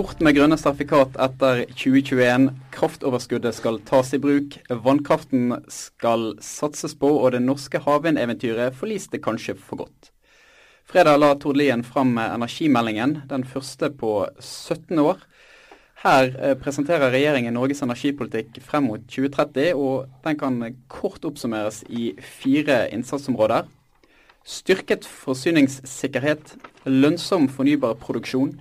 Bort med grønne sertifikat etter 2021. Kraftoverskuddet skal tas i bruk. Vannkraften skal satses på, og det norske havvindeventyret forliste kanskje for godt. Fredag la Tord Lien fram energimeldingen, den første på 17 år. Her eh, presenterer regjeringen Norges energipolitikk frem mot 2030, og den kan kort oppsummeres i fire innsatsområder. Styrket forsyningssikkerhet, lønnsom fornybar produksjon,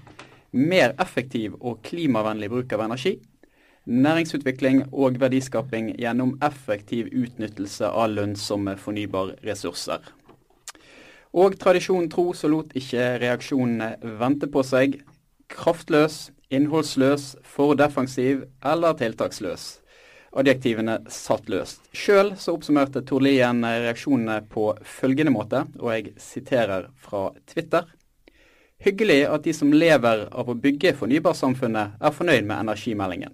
mer effektiv og klimavennlig bruk av energi, næringsutvikling og verdiskaping gjennom effektiv utnyttelse av lønnsomme fornybarressurser. Og tradisjonen tro så lot ikke reaksjonene vente på seg. Kraftløs, innholdsløs, for defensiv eller tiltaksløs. Adjektivene satt løst. Sjøl så oppsummerte Tord Lien reaksjonene på følgende måte, og jeg siterer fra Twitter. Hyggelig at de som lever av å bygge fornybarsamfunnet, er fornøyd med energimeldingen.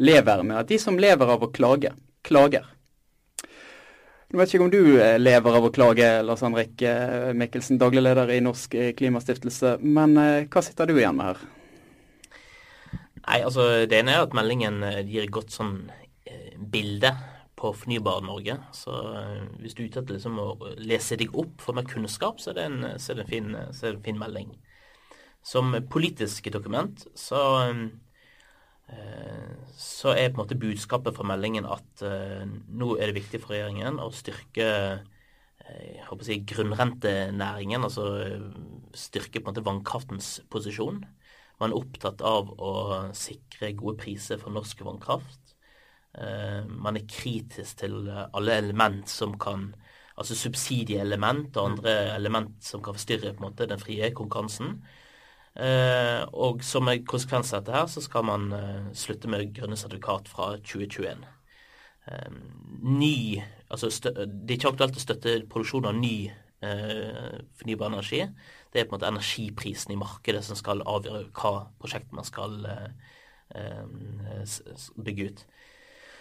Lever med at de som lever av å klage, klager. Nå vet ikke om du eh, lever av å klage, Lars Henrik eh, Mikkelsen, daglig leder i Norsk eh, Klimastiftelse, men hva sitter du igjen med her? Nei, altså Det ene er at meldingen gir et godt sånn bilde på Fornybar-Norge. Så eh, hvis du er ute etter liksom å lese deg opp for mer kunnskap, så er det en, er en, fin, er det en fin, melding. Som politisk dokument så, så er på en måte budskapet fra meldingen at nå er det viktig for regjeringen å styrke jeg håper å si, grunnrentenæringen, altså styrke på en måte vannkraftens posisjon. Man er opptatt av å sikre gode priser for norsk vannkraft. Eh, man er kritisk til alle element som kan Altså subsidieelement og andre element som kan forstyrre på en måte den frie konkurransen. Eh, og som en konsekvens av dette her, så skal man eh, slutte med grønne sertifikat fra 2021. Ny Altså det er ikke aktuelt å støtte produksjon av ny fornybar energi det er på en måte energiprisen i markedet som skal avgjøre hva prosjekt man skal eh, bygge ut.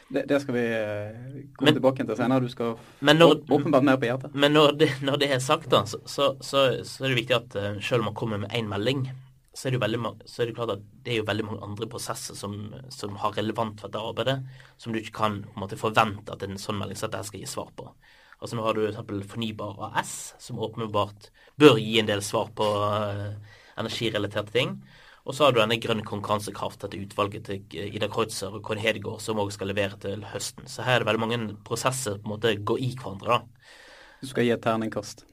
Det, det, skal vi eh, komme men, tilbake til senere. Du skal når, åpenbart mer på hjertet. Men når det, når det er sagt, da, så, så, så, så, er det viktig at uh, selv om man kommer med én melding, så er, veldig, så er det klart at det er jo veldig mange andre prosesser som, som har relevant for dette arbeidet, som du ikke kan måte forvente at en sånn melding så skal gi svar på. Altså Nå har du f.eks. Fornybar AS, som åpenbart bør gi en del svar på uh, energirelaterte ting. Og så har du denne grønn konkurransekraft, dette utvalget til Ida Kreutzer og Kåre Hedegaard, som òg skal levere til høsten. Så her er det veldig mange prosesser på en måte går i hverandre. da. Du skal gi et terningkast?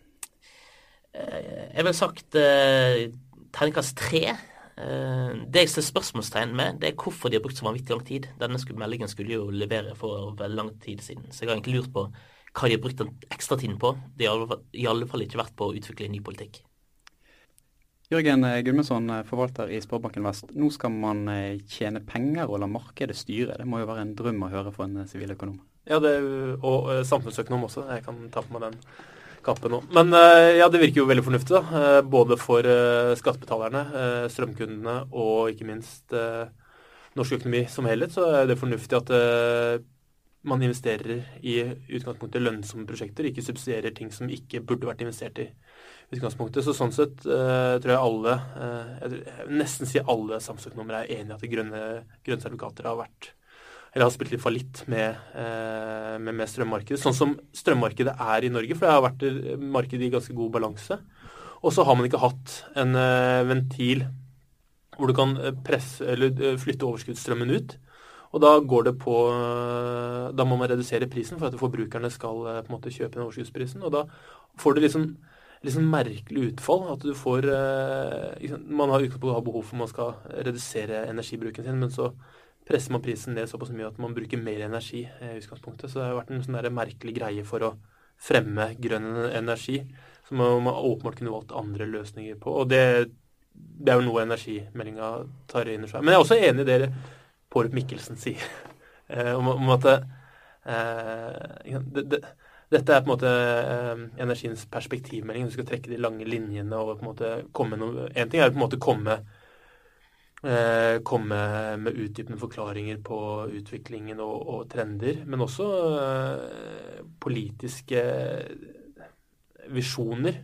Uh, jeg ville sagt uh, terningkast tre. Det jeg ser spørsmålstegn med, det er hvorfor de har brukt så vanvittig lang tid. Denne meldingen skulle jo levere for veldig lang tid siden. Så jeg har egentlig lurt på hva de har brukt den ekstra tiden på. De har i alle fall ikke vært på å utvikle en ny politikk. Jørgen Gudmundsson, forvalter i Sparebanken Vest. Nå skal man eh, tjene penger og la markedet styre. Det må jo være en drøm å høre for en eh, siviløkonom? Ja, det, og samfunnsøkonom også. Jeg kan ta på meg den kappen nå. Men ja, det virker jo veldig fornuftig. da. Både for skattebetalerne, strømkundene og ikke minst norsk økonomi som helhet, så er det fornuftig at man investerer i utgangspunktet lønnsomme prosjekter, ikke subsidierer ting som ikke burde vært investert i utgangspunktet. Så sånn sett uh, tror jeg alle, uh, jeg vil nesten si alle samfunnsøkonomer er enig i at grønne, grønne sertifikater har vært eller har spilt litt fallitt med, uh, med, med, strømmarkedet. Sånn som strømmarkedet er i Norge, for det har vært et marked i ganske god balanse. Og så har man ikke hatt en ventil hvor du kan presse, eller flytte overskuddsstrømmen ut. Og da går det på Da må man redusere prisen for at forbrukerne skal på en måte kjøpe den overskuddsprisen. Og da får du liksom liksom merkelig utfall. At du får eh, Man har utgangspunktet behov for man skal redusere energibruken sin, men så presser man prisen ned såpass mye at man bruker mer energi eh, i utgangspunktet. Så det har vært en sånn merkelig greie for å fremme grønn energi. Som man åpenbart kunne valgt andre løsninger på. Og det, det er jo noe energimeldinga tar inn i seg. Men jeg er også enig i det Pårup Mikkelsen sier. Eh, om, at det, det, dette er på en måte eh, energiens perspektivmelding. Du skal trekke de lange linjene og på en måte komme noe En ting er på en måte komme eh, komme med utdypende forklaringer på utviklingen og, og trender, men også eh, politiske visjoner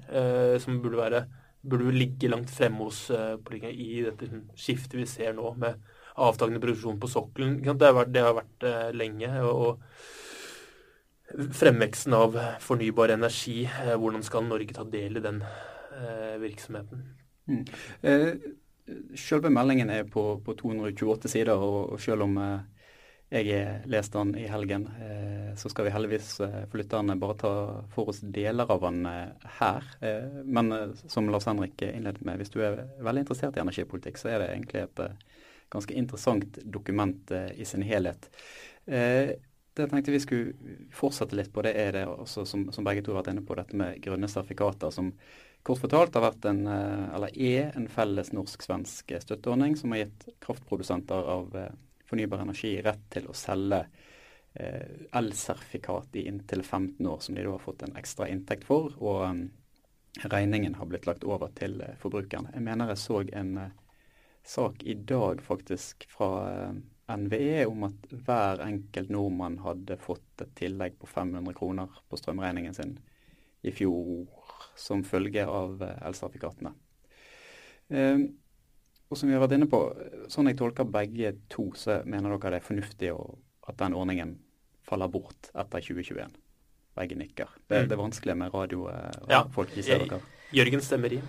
som burde være burde ligge langt fremme hos politikerne i dette skiftet vi ser nå, med avtagende produksjon på sokkelen. Det har vært, det har vært lenge. og Fremveksten av fornybar energi, hvordan skal Norge ta del i den virksomheten? Mm. Eh, selve meldingen er på, på 228 sider, og, selv om eh, jeg leste den i helgen, eh, så skal vi heldigvis eh, for bare ta for oss deler av den eh, her. Eh, men som Lars Henrik innledet med, hvis du er veldig interessert i energipolitikk, så er det egentlig et ganske interessant dokument i sin helhet. Det jeg tenkte vi skulle fortsette litt på, det er det også, som, som begge to har vært inne på, dette med grønne sertifikater. som kort fortalt har vært en, eh, eller er en felles norsk-svensk støtteordning som har gitt kraftprodusenter av eh, fornybar energi rett til å selge eh, elsertifikat i inntil 15 år, som de da har fått en ekstra inntekt for. Og um, regningen har blitt lagt over til forbrukerne. Jeg mener jeg så en sak i dag faktisk fra NVE om at hver enkelt nordmann hadde fått et tillegg på 500 kroner på strømregningen sin i fjor som følge av eh, elsertifikatene. Eh, og som vi har vært inne på, sånn jeg tolker begge to, så mener dere det er fornuftig at den ordningen faller bort etter 2021. Begge nikker. Det, mm. det er vanskelig med radio. ja, i ser dere. Jørgen stemmer i.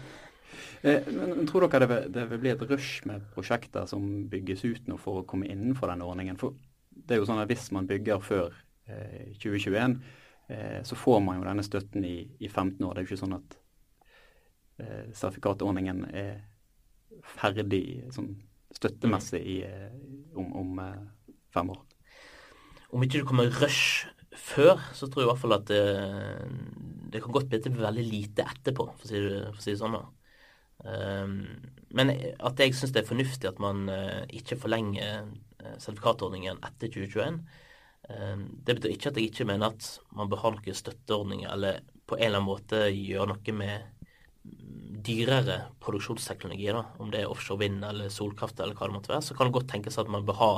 Eh, men Tror dere det vil, det vil, bli et rush med prosjekter som bygges ut nå for å komme innenfor den ordningen? For det er jo sånn at Hvis man bygger før eh, 2021, Eh, så får man jo denne støtten i, i 15 år. Det er jo ikke sånn at eh, sertifikatordningen er ferdig sånn støttemessig i, eh, om, om eh, fem år. Om ikke det kommer rush før, så tror jeg i hvert fall at det, det kan godt bli til veldig lite etterpå, for å si for å si det sånn. Um, men at jeg syns det er fornuftig at man uh, ikke forlenger uh, sertifikatordningen etter 2021, Ehm, det betyr ikke at jeg ikke mener at man bør ha noen støtteordninger eller på en eller annen måte gjøre noe med dyrere produksjonsteknologi, da, om det er offshore vind eller solkraft eller hva det måtte være, så kan det godt tenkes at man bør ha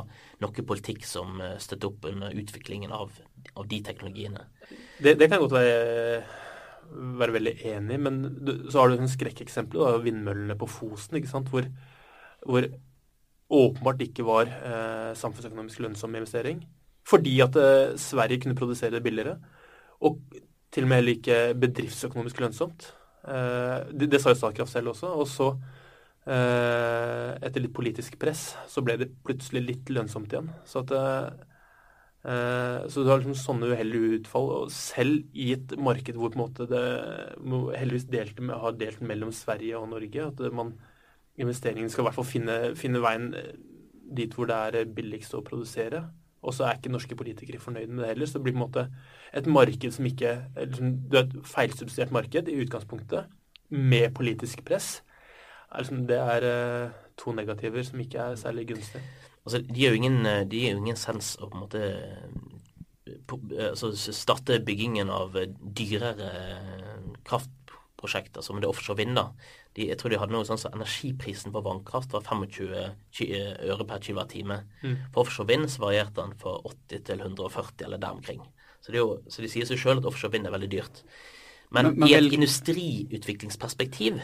noe politikk som eh, støtter opp under utviklingen av, av de teknologiene. Det, det kan godt være, være veldig enig i, men du, så har du en skrekkeksempel, da, vindmøllene på Fosen, ikke sant, hvor, hvor åpenbart ikke var eh, samfunnsøkonomisk lønnsom investering. Fordi at eh, Sverige kunne produsere det billigere. Og til og med heller ikke bedriftsøkonomisk lønnsomt. Eh, det, det, sa jo Statkraft selv også. Og så, eh, etter litt politisk press, så ble det plutselig litt lønnsomt igjen. Så at så du har liksom sånne uheldige utfall. Og selv i et marked hvor på en måte det heldigvis delte med, har delt mellom Sverige og Norge, at man, investeringen skal i hvert fall finne, finne veien dit hvor det er billigst å produsere, og så er ikke norske politikere fornøyd med det heller. Så det blir på en måte et marked som ikke liksom, Du er et feilsubsidiert marked i utgangspunktet, med politisk press. Altså, det er uh, to negativer som ikke er særlig gunstige. Altså, de gir jo ingen, de jo ingen sens å på en måte på, altså, starte byggingen av dyrere kraftprosjekter som det offshore vind. da de, jeg tror de hadde noe sånn så Energiprisen på vannkraft var 25 øre per kilowattime. Mm. For offshore vind så varierte den fra 80 til 140 eller der omkring. Så, jo, så de sier seg sjøl at offshore vind er veldig dyrt. Men, men, men i et industriutviklingsperspektiv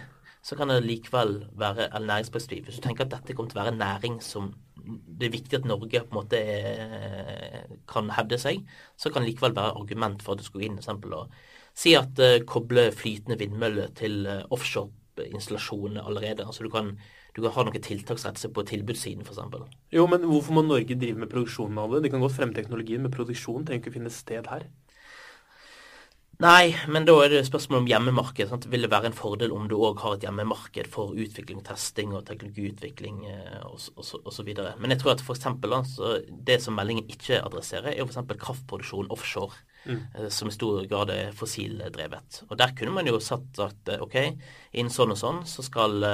så kan det likevel være eller næringsperspektiv. Hvis du tenker at dette kommer til å være en næring som det er viktig at Norge på en måte kan hevde seg, så kan det likevel være argument for at du skulle inn eksempel, og si at uh, koble flytende vindmøller til uh, offshore installasjonene allerede. Altså du kan, du kan ha noen tiltaksrettelser på tilbudssiden f.eks. Jo, men hvorfor må Norge drive med produksjonen av det? De kan godt fremme teknologien, men produksjon trenger ikke å finne sted her. Nei, men da er det spørsmål om hjemmemarked. Sant? Vil det være en fordel om du òg har et hjemmemarked for utvikling, testing og teknologiutvikling osv.? Eh, men jeg tror at for eksempel, altså, det som meldingen ikke adresserer, er f.eks. kraftproduksjon offshore mm. Eh, som i stor grad er fossildrevet. Og der kunne man jo satt at eh, OK, innen sånn og sånn så skal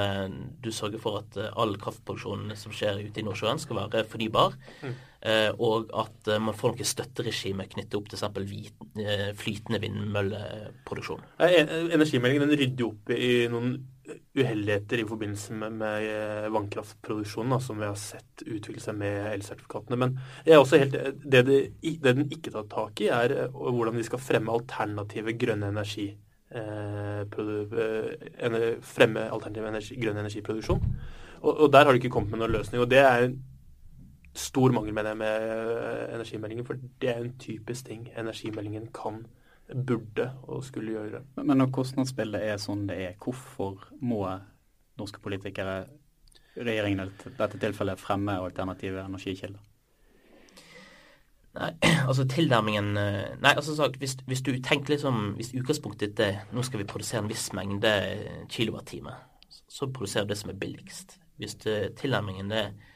du sørge for at all kraftproduksjon som skjer ute i Nordsjøen, skal være fornybar. Mm. Uh, og at man får noe støtteregime knyttet opp til f.eks. flytende vindmølleproduksjon. Energimeldingen den rydder opp i noen uheldigheter i forbindelse med, eh, vannkraftproduksjonen, som vi har sett utvikle seg med elsertifikatene. Men jeg er også helt, det, det, det, den ikke tar tak i, er eh, hvordan vi skal fremme alternative grønne energikilder. fremme alternativ energi, grønn energiproduksjon. Og, og, der har det ikke kommet med noen løsning. Og det er stor mangel, med det med energimeldingen. For det er en typisk ting energimeldingen kan, burde og skulle gjøre. Men når kostnadsbildet er sånn det er, hvorfor må norske politikere regjeringen i dette tilfellet fremme alternative energikilder? Nei, altså tilnærmingen eh, Nei, altså sagt, hvis, hvis, du tenker liksom Hvis utgangspunktet ditt er nå skal vi produsere en viss mengde kilowattime, så produserer du det som er billigst. Hvis det, tilnærmingen er eh,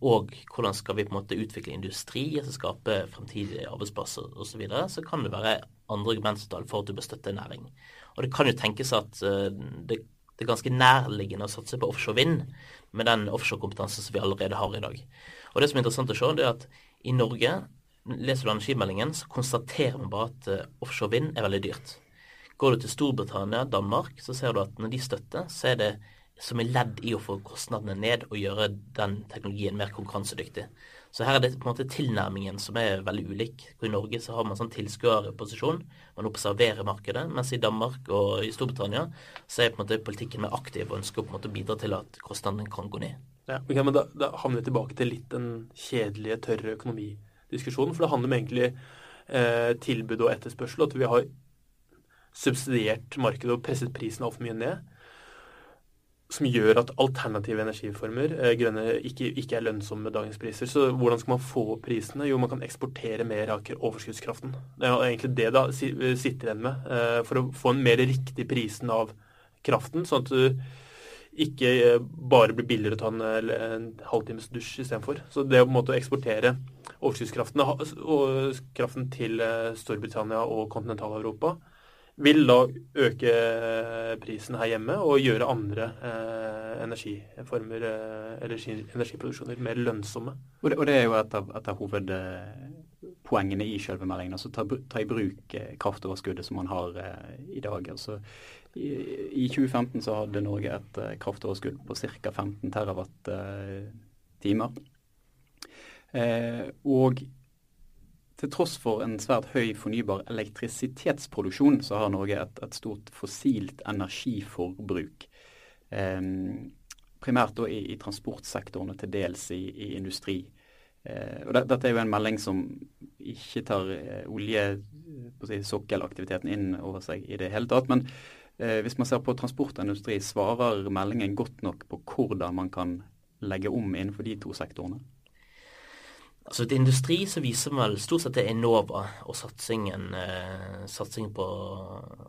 og hvordan skal vi på en måte utvikle industri, altså skape fremtidige arbeidsplasser osv., så, videre, så kan det være andre argumenter for at du bør støtte en næring. Og det kan jo tenkes at uh, det det er ganske nærliggende å satse på offshore vind med den offshorekompetansen som vi allerede har i dag. Og Det som er interessant å se, det er at i Norge, leser du energimeldingen, så konstaterer man bare at eh, offshore vind er veldig dyrt. Går du til Storbritannia, Danmark, så ser du at når de støtter, så er det som er ledd i å få kostnadene ned og gjøre den teknologien mer konkurransedyktig. Så her er det på en måte tilnærmingen som er veldig ulik. I Norge så har man sånn tilskuerposisjon, man observerer markedet. Mens i Danmark og i Storbritannia så er på en måte politikken mer aktiv og ønsker å på en måte bidra til at kostnadene kan gå ned. Ja, okay, men da, da, havner vi tilbake til litt den kjedelige, tørre økonomidiskusjonen. For det handler om egentlig eh, tilbud og etterspørsel. At vi har subsidiert markedet og presset prisen altfor mye ned som gjør at alternative energiformer eh, grønne, ikke, ikke, er lønnsomme med dagens priser. Så hvordan skal man få opp prisene? Jo, man kan eksportere mer av overskuddskraften. Det er egentlig det da sitter igjen med. Eh, for å få en mer riktig prisen av kraften, sånn at du ikke eh, bare blir billigere å ta en, en halvtimes dusj istedenfor. Så det å på en måte eksportere overskuddskraften kraften til Storbritannia og kontinentaleuropa vil da øke prisen her hjemme og gjøre andre eh, energiformer eh, eller energiproduksjoner mer lønnsomme. Og det, og det er jo et av, et av hovedpoengene i selve meldingen. altså ta, ta, i bruk eh, kraftoverskuddet som man har eh, i dag. altså i, i, 2015 så hadde Norge et eh, kraftoverskudd på ca. 15 terawatt-timer. Eh, og til tross for en svært høy fornybar elektrisitetsproduksjon, så har Norge et, et stort fossilt energiforbruk. Eh, primært i, i, transportsektoren og til dels i, i industri. Eh, og det, Dette er jo en melding som ikke tar eh, oljesokkelaktiviteten si, inn over seg i det hele tatt. Men eh, hvis man ser på transportindustri, svarer meldingen godt nok på hvordan man kan legge om innenfor de to sektorene? Altså Til industri så viser vel stort sett det Enova og satsingen, eh, satsingen på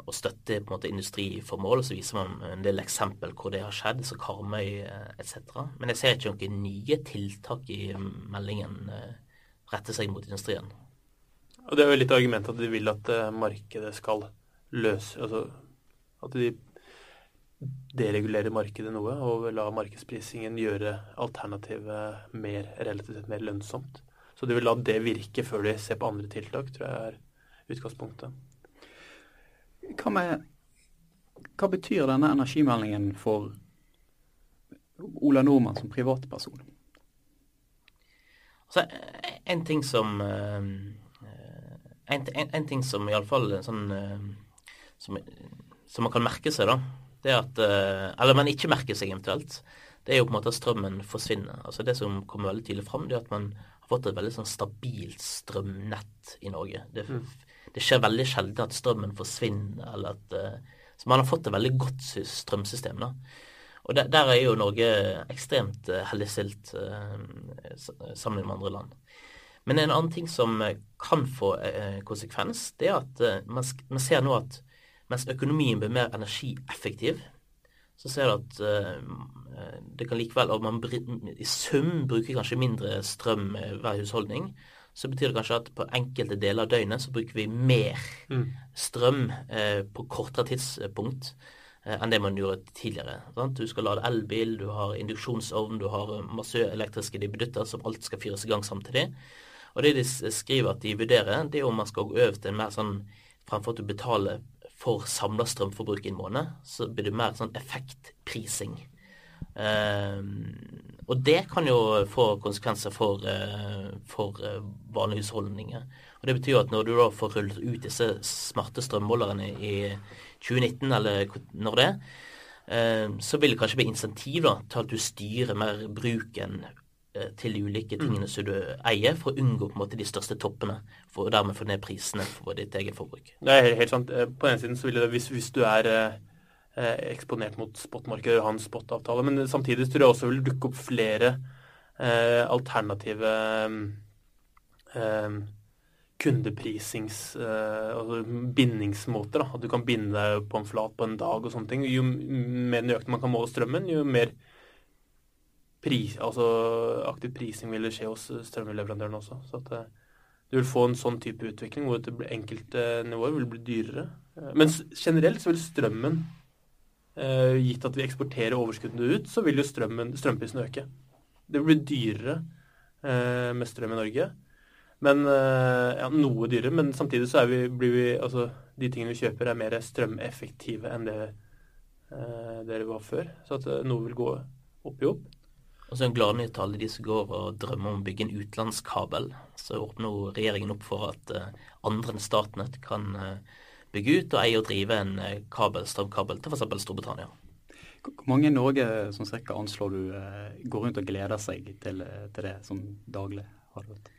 å støtte på en måte industriformål. Så viser man en del eksempel hvor det har skjedd, så Karmøy eh, etc. Men jeg ser ikke noen nye tiltak i meldingen eh, rette seg mot industrien. Og Det er jo litt argumentet at de vil at eh, markedet skal løse altså At de deregulerer markedet noe og la markedsprisingen gjøre alternativet mer, relativt sett mer lønnsomt. Så de vil la det virke før de ser på andre tiltak, tror jeg er utgangspunktet. Hva, med, hva betyr denne energimeldingen for Ola Nordmann som privatperson? Altså, en ting som eh, en, en, en ting som iallfall sånn eh, som, som, man kan merke seg, da, det er at eh, Eller man ikke merker seg eventuelt. Det er jo på en måte at strømmen forsvinner. Altså Det som kommer veldig tydelig fram, det er at man har fått et veldig sånn stabilt strømnett i Norge. Det, mm. det skjer veldig sjelden at strømmen forsvinner, eller at uh, Så man har fått et veldig godt strømsystem, da. Og der, der er jo Norge ekstremt uh, heldigstilt uh, sammenlignet med andre land. Men en annen ting som kan få konsekvens, det er at man, man ser nå at mens økonomien blir mer energieffektiv, så ser du at uh, det kan likevel om man i sum bruker kanskje mindre strøm hver husholdning. Så betyr det kanskje at på enkelte deler av døgnet så bruker vi mer mm. strøm uh, på kortere tidspunkt uh, enn det man gjorde tidligere. Sant? Du skal lade elbil, du har induksjonsovn, du har masse elektriske dibbedutter som alt skal fyres i gang samtidig. Og det de skriver at de vurderer, det er om man skal gå over til en mer sånn Fremfor at du betaler for samla strømforbruk i en måned, så blir det mer sånn effektprising. Uh, og det kan jo få konsekvenser for, uh, for uh, vanlige husholdninger. Og Det betyr at når du da får rullet ut disse smarte strømmålerne i 2019, eller når det er, eh, så vil det kanskje bli insentiv da, til at du styrer mer bruken eh, til de ulike tingene som du eier, for å unngå på en måte de største toppene, for å dermed få ned prisene for ditt eget forbruk. Det er helt sant. Eh, på den ene siden så vil det, hvis, hvis du er eh, eksponert mot spotmarkedet og har en spotavtale, men samtidig tror jeg også vil dukke opp flere eh, alternative eh, kundeprisings eh, altså bindingsmåter. Da. At du kan binde deg på en flat på en dag og sånne ting. Jo mer nøyaktig man kan måle strømmen, jo mer pris, altså aktiv prising vil skje hos strømleverandørene også. Så at eh, du vil få en sånn type utvikling hvor det enkelte nivåer vil bli dyrere. Eh, men generelt så vil strømmen, gitt at vi eksporterer overskuddene ut, så vil jo strømmen, strømprisen øke. Det vil bli dyrere med strøm i Norge. Men eh, ja, Noe dyrere, men samtidig så vi, blir vi altså, De tingene vi kjøper, er mer strømeffektive enn det dere var før. Så at noe vil gå opp i opp. Og så en gladnyhet til alle de som går og drømmer om å bygge en utenlandskabel. Så åpner regjeringen opp for at uh, andre enn Statnett kan bygge ut og eie og drive en kabel, strømkabel til f.eks. Storbritannia. Hvor mange i Norge som cirka anslår du går rundt og gleder seg til, til det som daglig? har vært?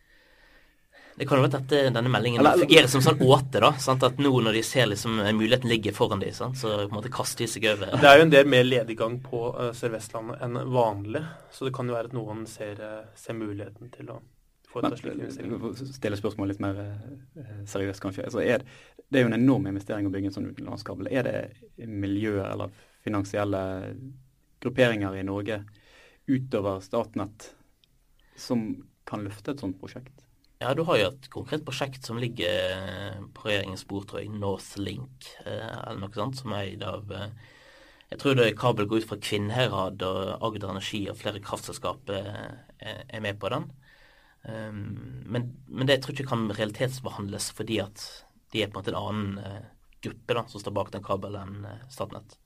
Det kan jo være at denne meldingen eller, fungerer som sånn åte. da, sant? At nå når de ser liksom muligheten ligger foran dem, så på en måte kaster de seg over. Det er jo en del mer lediggang på uh, Sør-Vestlandet enn vanlig. Så det kan jo være at noen ser, uh, ser muligheten til å. Stille spørsmål litt mer uh, seriøst, kanskje. Altså, er, det er jo en enorm investering å bygge en sånn utenlandskabel. Er det miljø eller finansielle grupperinger i Norge utover Statnett som kan løfte et sånt prosjekt? Ja, du har jo et konkret prosjekt som ligger eh, på regjeringens bord, tror jeg, Northlink eh, eller noe sånt, som er eid av eh, Jeg tror det kabel går ut fra Kvinnherad og Agder Energi og flere kraftselskaper er med på den. Ehm, men, men det tror jeg ikke kan realitetsbehandles fordi at de er på en måte en annen gruppe da, som står bak den kabelen enn Statnett.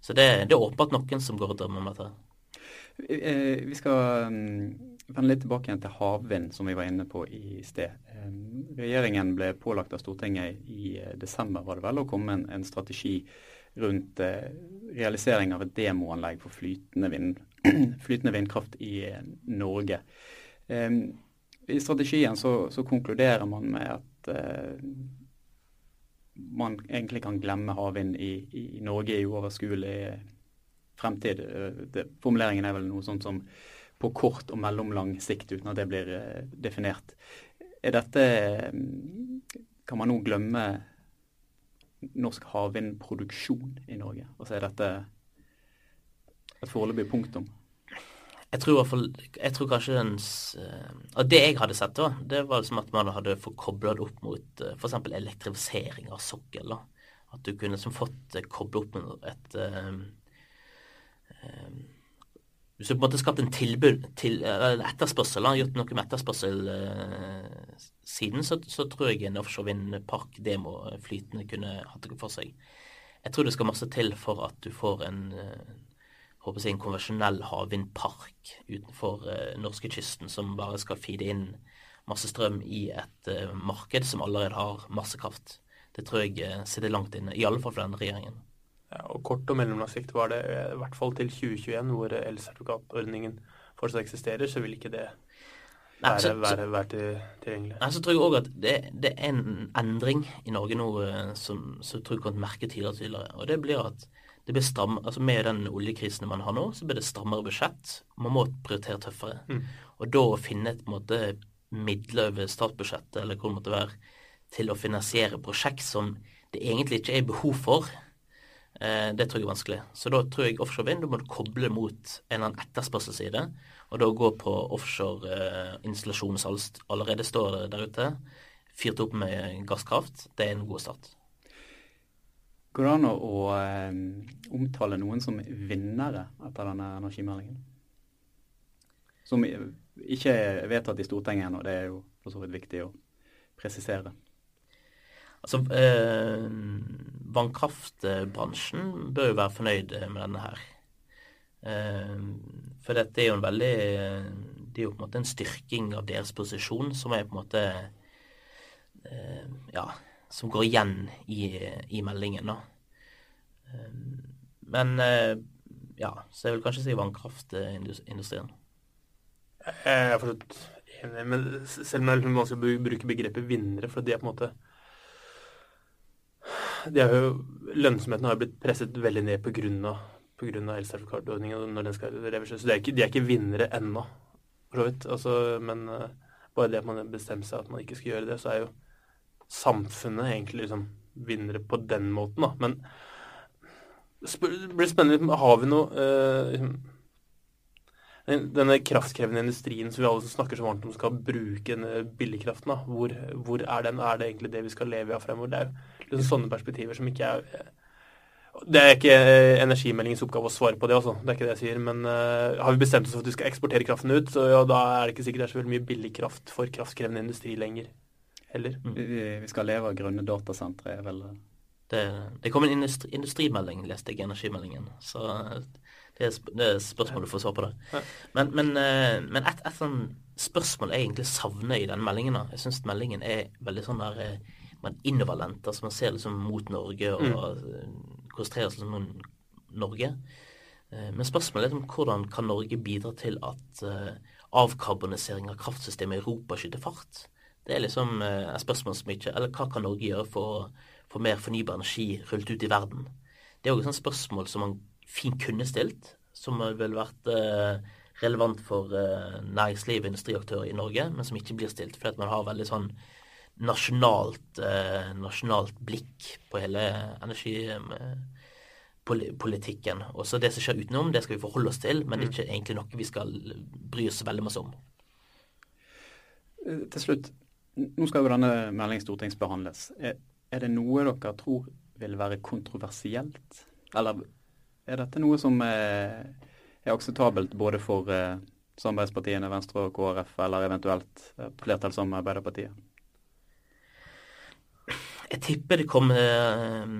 Så det, det er åpenbart noen som går og drømmer om dette. Vi skal mm, vende litt tilbake igjen til havvind, som vi var inne på i sted. Regjeringen ble pålagt av Stortinget i eh, desember var det vel, å komme med en, strategi rundt eh, realisering av et demoanlegg for flytende, vind, flytende vindkraft i eh, Norge. I strategien så, så, konkluderer man med at man egentlig kan glemme havvind i, i Norge i uoverskuelig fremtid. Det, formuleringen er vel noe sånt som på kort og mellomlang sikt, uten at det blir eh, definert. Er dette mm, Kan man nå glemme norsk havvindproduksjon i Norge? Altså er dette et foreløpig punktum? Jeg tror, jeg tror kanskje den Og Det jeg hadde sett, da, det var liksom at man hadde fått kobla det opp mot f.eks. elektrifisering av sokkel. At du kunne liksom fått kobla opp med et hvis du på en måte skapt en tilbud til etterspørsel, har gjort noe med etterspørsel eh, så, så, tror jeg en offshore vindpark demo flytende kunne hatt det for seg. Jeg tror det skal masse til for at du får en eh, håper jeg, en konvensjonell havvindpark utenfor uh, norskekysten som bare skal feede inn masse strøm i et uh, marked som allerede har masse kraft. Det tror jeg uh, sitter langt inne, i alle fall for denne regjeringen. Ja, og kort og mellomlang sikt var det eh, i hvert fall til 2021, hvor elsertifikatordningen fortsatt eksisterer, så vil ikke det være, Nei, så, være, være til, tilgjengelig. Nei, så tror jeg òg at det, det, er en endring i Norge nå eh, som, som tror jeg kan merke tidligere og tidligere. Og det blir at det blir stram, altså med den oljekrisen man har nå, så blir det strammere budsjett. Man må prioritere tøffere. Mm. Og da å finne et måte midler over statsbudsjettet, eller hvor det måtte være, til å finansiere prosjekt som det egentlig ikke er behov for, det tror jeg er vanskelig. Så da tror jeg offshore vind, da må du koble mot en eller annen etterspørselsside. Og da gå på offshore eh, som allerede står der ute, fyrt opp med gasskraft. Det er en god start. Går det an å eh, omtale noen som vinnere etter denne energimeldingen? Som ikke er vedtatt i Stortinget ennå, det er jo for så vidt viktig å presisere. Altså, eh, Vannkraftbransjen bør jo være fornøyd med denne her. Eh, for dette er jo en veldig Det er jo på en måte en styrking av deres posisjon som er på en måte eh, ja, som går igjen i, i meldingen. da. Men ja, så jeg vil kanskje si vannkraftindustrien. Jeg er forstått enig, men selv om det er vanskelig å bruke begrepet vinnere, for de er på en måte jo, Lønnsomheten har blitt presset veldig ned pga. elsertifikatordningen når den skal reverseres. Så de er ikke, de er ikke vinnere ennå, for så vidt. Altså, men uh, bare det at man bestemmer seg at man ikke skal gjøre det, så er jo samfunnet egentlig liksom vinnere på den måten, da. Men det blir spennende. Har vi noe uh, denne kraftkrevende industrien som vi alle snakker så varmt om skal bruke billigkraften, da. Hvor, hvor, er den? Er det egentlig det vi skal leve av fremover? Det er jo liksom sånne perspektiver som ikke er Det er ikke energimeldingens oppgave å svare på det, altså. Det er ikke det jeg sier. Men uh, har vi bestemt oss for at vi skal eksportere kraften ut, så ja, da er det ikke sikkert det er så veldig mye billigkraft for kraftkrevende industri lenger heller. Mm. Vi, vi, skal leve av grønne datasentre, er vel det, det kom en industri, industrimelding, leste jeg, energimeldingen. Så det er, er spørsmål du får svar på der. Men, men, eh, men et, et sånn spørsmål jeg egentlig savner i den meldingen. da. Jeg syns meldingen er veldig sånn der eh, man innoverlent. altså Man ser liksom mot Norge og mm. konsentrerer seg om Norge. Eh, men spørsmålet er om hvordan kan Norge bidra til at avkarbonisering av kraftsystemet i Europa skyter fart? Det er liksom et spørsmål som ikke Eller hva kan Norge gjøre for å få mer fornybar energi rullet ut i verden? Det er òg et sånt spørsmål som man fint kunne stilt, som ville vært eh, relevant for eh, næringsliv og industriaktører i Norge, men som ikke blir stilt fordi man har veldig sånn nasjonalt, eh, nasjonalt blikk på hele energipolitikken. Også det som skjer utenom, det skal vi forholde oss til, men det er ikke egentlig noe vi skal bry oss veldig masse om. Til slutt, nå skal jo denne meldingen stortingsbehandles. Er, er det noe dere tror vil være kontroversielt? Eller er dette noe som er, er akseptabelt både for eh, samarbeidspartiene Venstre og KrF, eller eventuelt et flertall som Arbeiderpartiet? Jeg tipper det kommer eh,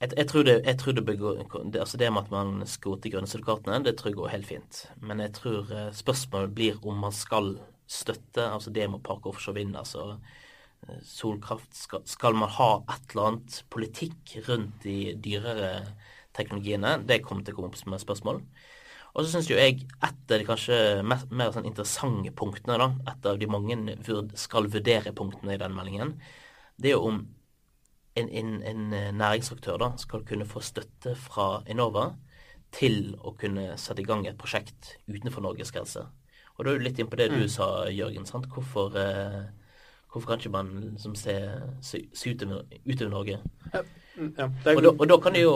jeg, jeg, tror det, jeg tror det, begår, altså det med at man skroter grønne det tror jeg går helt fint. Men jeg tror eh, spørsmålet blir om man skal støtte altså det med Park Offshore Vind, altså solkraft. Skal, skal, man ha et eller annet politikk rundt de dyrere teknologiene. Det kommer til å komme opp som et spørsmål. Og så syns jo jeg et av de kanskje mer, mer sånn interessante punktene, da, et av de mange skal vurdere-punktene i den meldingen, det er jo om en, en, en, næringsaktør da, skal kunne få støtte fra Enova til å kunne sette i gang et prosjekt utenfor Norges grense. Og da er du litt inn på det du mm. sa, Jørgen. sant? Hvorfor, eh, hvorfor kan ikke man liksom, se, se, se utover, utover Norge? Ja. Mm, ja, og, da, og, da, kan du jo,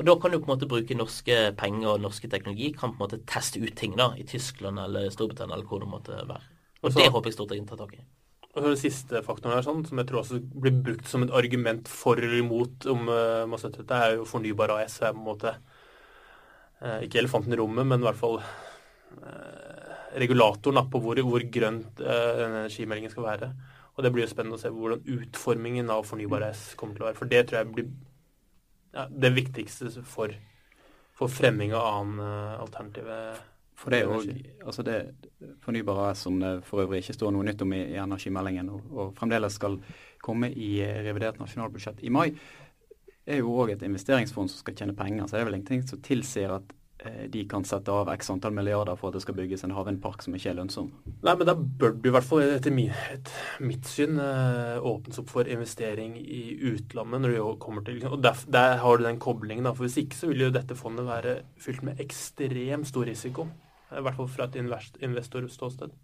da kan du på en måte bruke norske penger og norske teknologi. Kan på en måte teste ut ting da, i Tyskland eller Storbritannia eller hvor det måtte være. Og Også, det håper jeg Stortinget tar tak i. Og så Den siste faktoren her, sånn, som jeg tror også blir brukt som et argument for eller imot om uh, man støtter dette, er jo Fornybar AS. er på en måte uh, Ikke elefanten i rommet, men i hvert fall uh, regulatoren da, på hvor, hvor grønt uh, energimeldingen skal være. Og det blir jo spennende å se hvordan utformingen av Fornybar AS kommer til å være. For det tror jeg blir ja, det viktigste for, for fremming av annen alternativ. alternative for det er jo altså det fornybare som det for øvrig ikke står noe nytt om i, i energimeldingen, og, og, fremdeles skal komme i eh, revidert nasjonalbudsjett i mai, er jo òg et investeringsfond som skal tjene penger. Så det er vel ingenting som tilsier at Eh, de kan sette av x antall milliarder for at det skal bygges en havvindpark som ikke er lønnsom. Nei, men da bør det i hvert fall etter mitt syn eh, åpnes opp for investering i utlandet når det kommer til Og der, der har du den koblingen, da. For hvis ikke så vil jo dette fondet være fylt med ekstremt stor risiko. I hvert fall fra et investorståsted.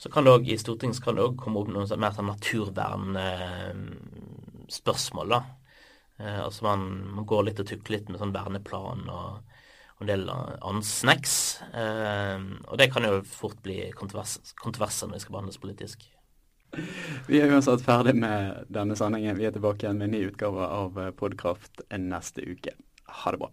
Så kan det også, i Stortinget kan det også komme opp noen sånn mer sånn naturvernspørsmål, da. Eh, altså man, man, går litt og tukler litt med sånn verneplan og en del annen snacks. Eh, og det kan jo fort bli kontroverser når det skal behandles politisk. Vi er uansett ferdig med denne sendingen. Vi er tilbake igjen med en ny utgave av Podkraft neste uke. Ha det bra.